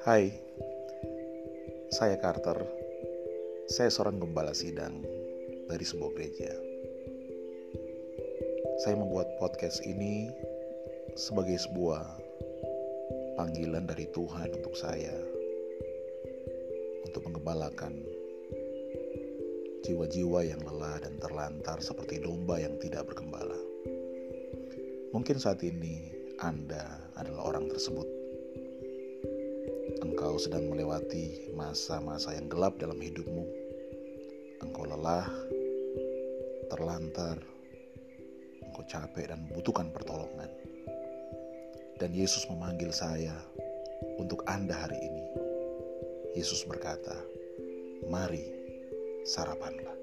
Hai, saya Carter. Saya seorang gembala sidang dari sebuah gereja. Saya membuat podcast ini sebagai sebuah panggilan dari Tuhan untuk saya untuk menggembalakan jiwa-jiwa yang lelah dan terlantar seperti domba yang tidak bergembala. Mungkin saat ini Anda adalah orang tersebut engkau sedang melewati masa-masa yang gelap dalam hidupmu. Engkau lelah, terlantar, engkau capek dan membutuhkan pertolongan. Dan Yesus memanggil saya untuk Anda hari ini. Yesus berkata, "Mari, sarapanlah."